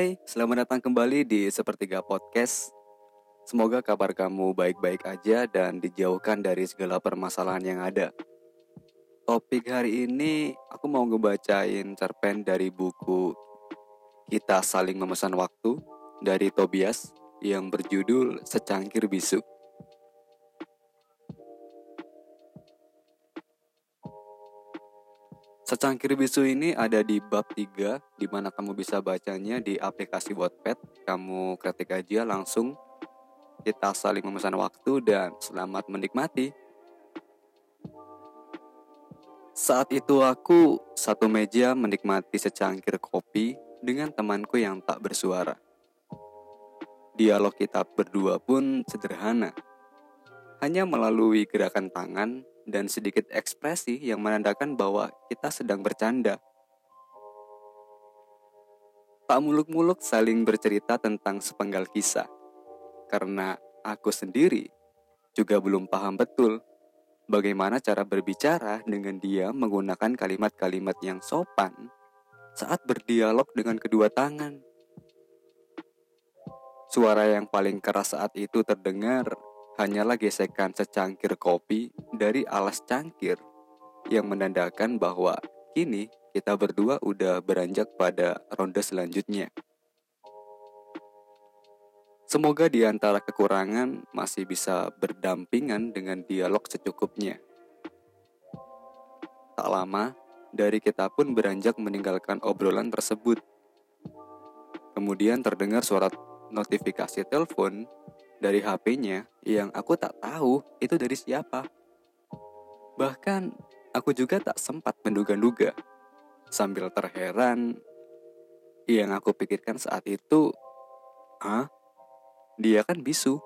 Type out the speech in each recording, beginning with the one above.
Hai, selamat datang kembali di Sepertiga Podcast. Semoga kabar kamu baik-baik aja dan dijauhkan dari segala permasalahan yang ada. Topik hari ini aku mau ngebacain cerpen dari buku Kita Saling Memesan Waktu dari Tobias yang berjudul Secangkir Bisu. Secangkir bisu ini ada di bab 3 di mana kamu bisa bacanya di aplikasi Wattpad. Kamu ketik aja langsung kita saling memesan waktu dan selamat menikmati. Saat itu aku satu meja menikmati secangkir kopi dengan temanku yang tak bersuara. Dialog kita berdua pun sederhana. Hanya melalui gerakan tangan dan sedikit ekspresi yang menandakan bahwa kita sedang bercanda. Tak muluk-muluk saling bercerita tentang sepenggal kisah, karena aku sendiri juga belum paham betul bagaimana cara berbicara dengan dia menggunakan kalimat-kalimat yang sopan saat berdialog dengan kedua tangan. Suara yang paling keras saat itu terdengar hanyalah gesekan secangkir kopi dari alas cangkir yang menandakan bahwa kini kita berdua udah beranjak pada ronde selanjutnya. Semoga di antara kekurangan masih bisa berdampingan dengan dialog secukupnya. Tak lama, dari kita pun beranjak meninggalkan obrolan tersebut. Kemudian terdengar suara notifikasi telepon dari HP-nya yang aku tak tahu itu dari siapa. Bahkan aku juga tak sempat menduga-duga. Sambil terheran, yang aku pikirkan saat itu, Hah? Dia kan bisu.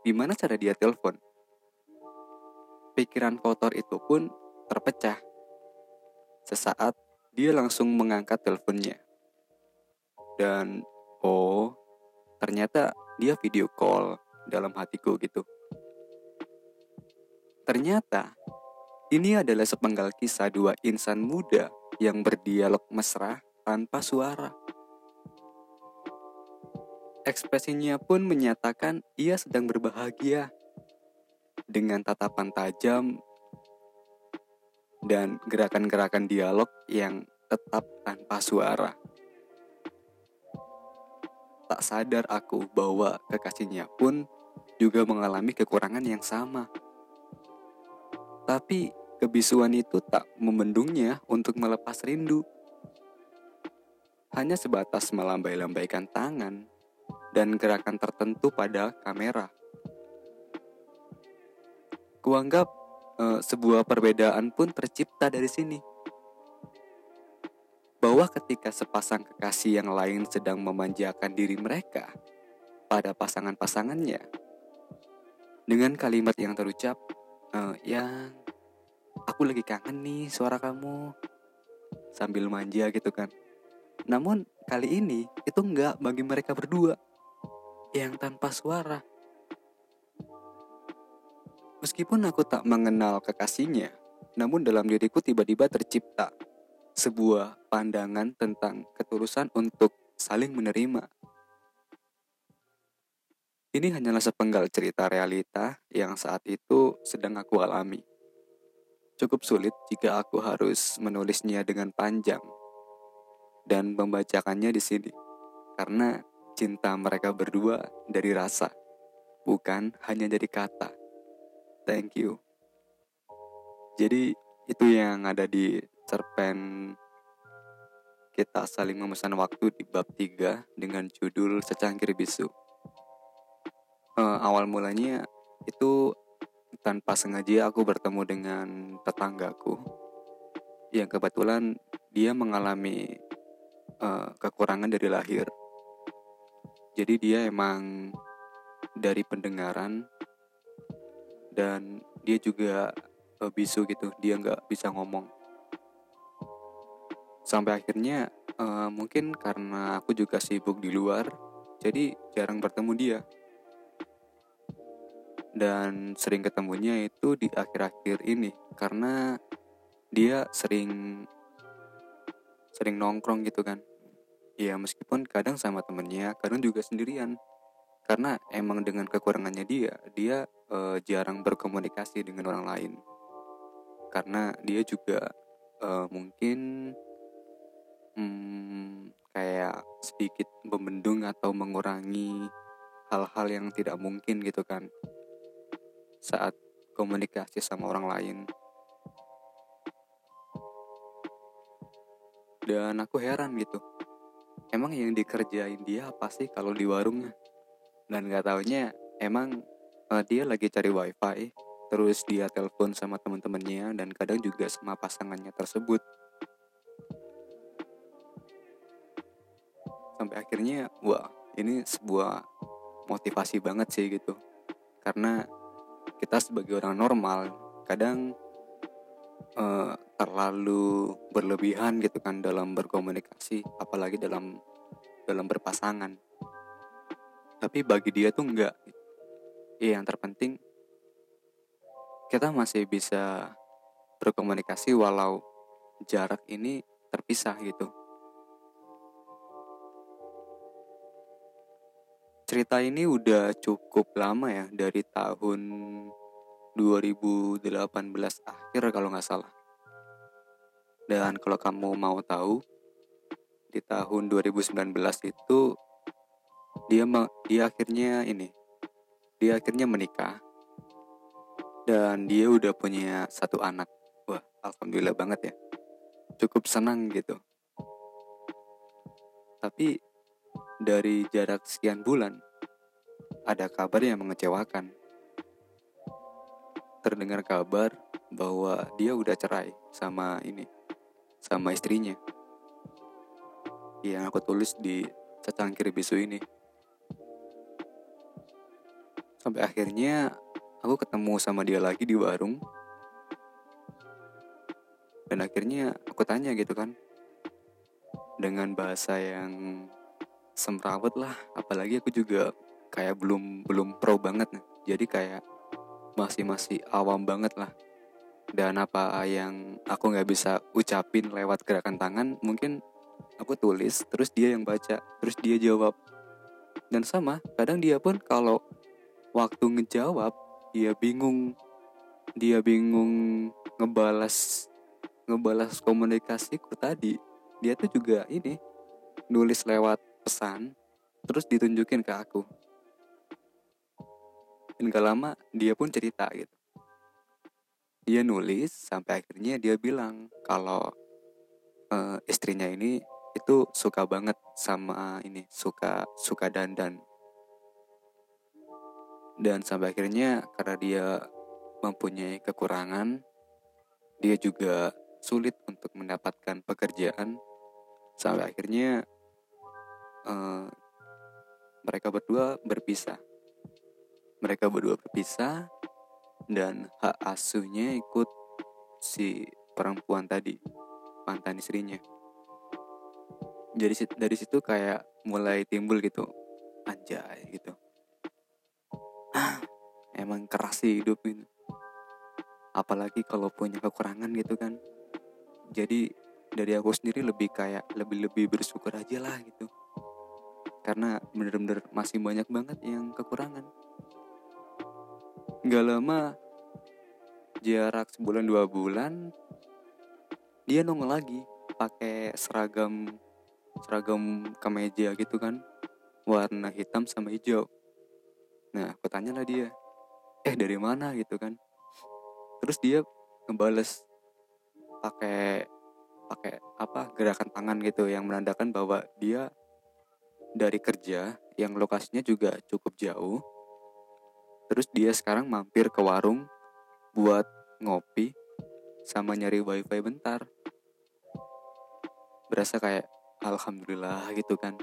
Gimana cara dia telepon? Pikiran kotor itu pun terpecah. Sesaat, dia langsung mengangkat teleponnya. Dan, oh, ternyata dia video call dalam hatiku gitu. Ternyata ini adalah sepenggal kisah dua insan muda yang berdialog mesra tanpa suara. Ekspresinya pun menyatakan ia sedang berbahagia dengan tatapan tajam dan gerakan-gerakan dialog yang tetap tanpa suara. Tak sadar aku bahwa kekasihnya pun juga mengalami kekurangan yang sama. Tapi kebisuan itu tak memendungnya untuk melepas rindu. Hanya sebatas melambai-lambaikan tangan dan gerakan tertentu pada kamera. Kuanggap eh, sebuah perbedaan pun tercipta dari sini bahwa ketika sepasang kekasih yang lain sedang memanjakan diri mereka pada pasangan-pasangannya. Dengan kalimat yang terucap e, yang aku lagi kangen nih suara kamu sambil manja gitu kan. Namun kali ini itu enggak bagi mereka berdua yang tanpa suara. Meskipun aku tak mengenal kekasihnya namun dalam diriku tiba-tiba tercipta sebuah pandangan tentang ketulusan untuk saling menerima. Ini hanyalah sepenggal cerita realita yang saat itu sedang aku alami. Cukup sulit jika aku harus menulisnya dengan panjang dan membacakannya di sini, karena cinta mereka berdua dari rasa, bukan hanya dari kata. Thank you. Jadi, itu yang ada di cerpen kita saling memesan waktu di bab 3 dengan judul secangkir bisu. Uh, awal mulanya itu tanpa sengaja aku bertemu dengan tetanggaku yang kebetulan dia mengalami uh, kekurangan dari lahir. Jadi dia emang dari pendengaran dan dia juga uh, bisu gitu, dia nggak bisa ngomong sampai akhirnya uh, mungkin karena aku juga sibuk di luar jadi jarang bertemu dia. Dan sering ketemunya itu di akhir-akhir ini karena dia sering sering nongkrong gitu kan. Ya meskipun kadang sama temennya kadang juga sendirian. Karena emang dengan kekurangannya dia dia uh, jarang berkomunikasi dengan orang lain. Karena dia juga uh, mungkin hmm, kayak sedikit membendung atau mengurangi hal-hal yang tidak mungkin gitu kan saat komunikasi sama orang lain. Dan aku heran gitu emang yang dikerjain dia apa sih kalau di warungnya? Dan nggak taunya emang uh, dia lagi cari wifi terus dia telepon sama teman-temannya dan kadang juga sama pasangannya tersebut sampai akhirnya wah ini sebuah motivasi banget sih gitu. Karena kita sebagai orang normal kadang uh, terlalu berlebihan gitu kan dalam berkomunikasi apalagi dalam dalam berpasangan. Tapi bagi dia tuh enggak. Ya yang terpenting kita masih bisa berkomunikasi walau jarak ini terpisah gitu cerita ini udah cukup lama ya dari tahun 2018 akhir kalau nggak salah. Dan kalau kamu mau tahu di tahun 2019 itu dia dia akhirnya ini dia akhirnya menikah dan dia udah punya satu anak. Wah, alhamdulillah banget ya. Cukup senang gitu. Tapi dari jarak sekian bulan, ada kabar yang mengecewakan. Terdengar kabar bahwa dia udah cerai sama ini, sama istrinya. Yang aku tulis di secangkir bisu ini. Sampai akhirnya aku ketemu sama dia lagi di warung. Dan akhirnya aku tanya gitu kan. Dengan bahasa yang semrawut lah. Apalagi aku juga kayak belum belum pro banget nih. Jadi kayak masih masih awam banget lah. Dan apa yang aku nggak bisa ucapin lewat gerakan tangan mungkin aku tulis terus dia yang baca terus dia jawab. Dan sama kadang dia pun kalau waktu ngejawab dia bingung dia bingung ngebalas ngebalas komunikasiku tadi dia tuh juga ini nulis lewat pesan terus ditunjukin ke aku. Dan gak lama dia pun cerita gitu. Dia nulis sampai akhirnya dia bilang kalau uh, istrinya ini itu suka banget sama ini suka suka dandan. Dan sampai akhirnya karena dia mempunyai kekurangan dia juga sulit untuk mendapatkan pekerjaan. Sampai akhirnya uh, mereka berdua berpisah. Mereka berdua berpisah dan hak asuhnya ikut si perempuan tadi, mantan istrinya. Jadi dari situ kayak mulai timbul gitu, anjay gitu. Emang keras sih hidup ini. Apalagi kalau punya kekurangan gitu kan. Jadi dari aku sendiri lebih kayak lebih lebih bersyukur aja lah gitu karena bener-bener masih banyak banget yang kekurangan. Gak lama jarak sebulan dua bulan dia nongol lagi pakai seragam seragam kemeja gitu kan. Warna hitam sama hijau. Nah aku tanya lah dia eh dari mana? gitu kan. Terus dia ngebales pakai pakai apa gerakan tangan gitu yang menandakan bahwa dia dari kerja yang lokasinya juga cukup jauh. Terus dia sekarang mampir ke warung buat ngopi sama nyari wifi bentar. Berasa kayak alhamdulillah gitu kan.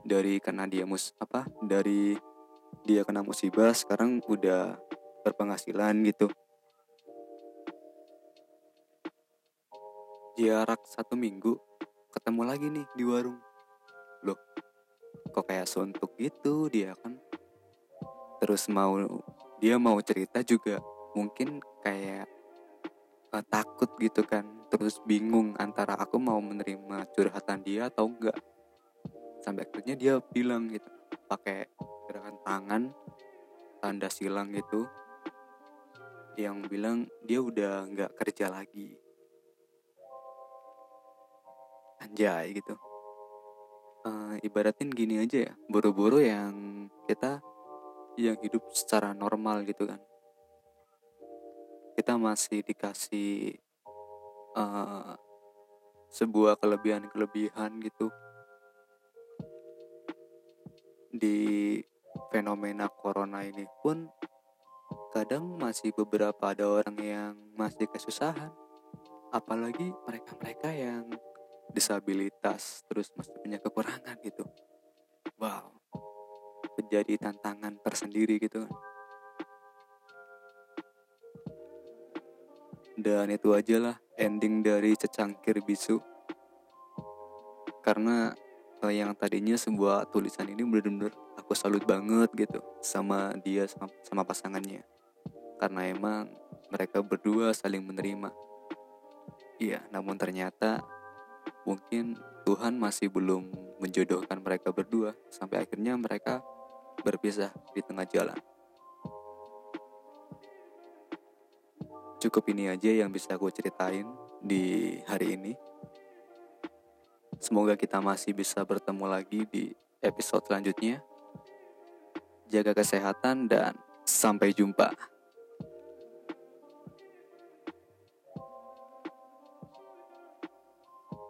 Dari karena dia mus apa? Dari dia kena musibah sekarang udah berpenghasilan gitu. Jarak satu minggu ketemu lagi nih di warung. Kok kayak suntuk gitu dia kan. Terus mau dia mau cerita juga mungkin kayak uh, takut gitu kan. Terus bingung antara aku mau menerima curhatan dia atau enggak. Sampai akhirnya dia bilang gitu pakai gerakan tangan tanda silang gitu yang bilang dia udah nggak kerja lagi. Anjay gitu ibaratin gini aja ya buru-buru yang kita yang hidup secara normal gitu kan. Kita masih dikasih uh, sebuah kelebihan-kelebihan gitu. Di fenomena corona ini pun kadang masih beberapa ada orang yang masih kesusahan. Apalagi mereka-mereka yang disabilitas terus masih punya kekurangan gitu. Wow. Menjadi tantangan tersendiri gitu kan. Dan itu aja lah ending dari secangkir bisu. Karena uh, yang tadinya sebuah tulisan ini bener-bener aku salut banget gitu sama dia sama, sama pasangannya. Karena emang mereka berdua saling menerima. Iya namun ternyata mungkin Tuhan masih belum menjodohkan mereka berdua sampai akhirnya mereka berpisah di tengah jalan Cukup ini aja yang bisa aku ceritain di hari ini. Semoga kita masih bisa bertemu lagi di episode selanjutnya. Jaga kesehatan dan sampai jumpa.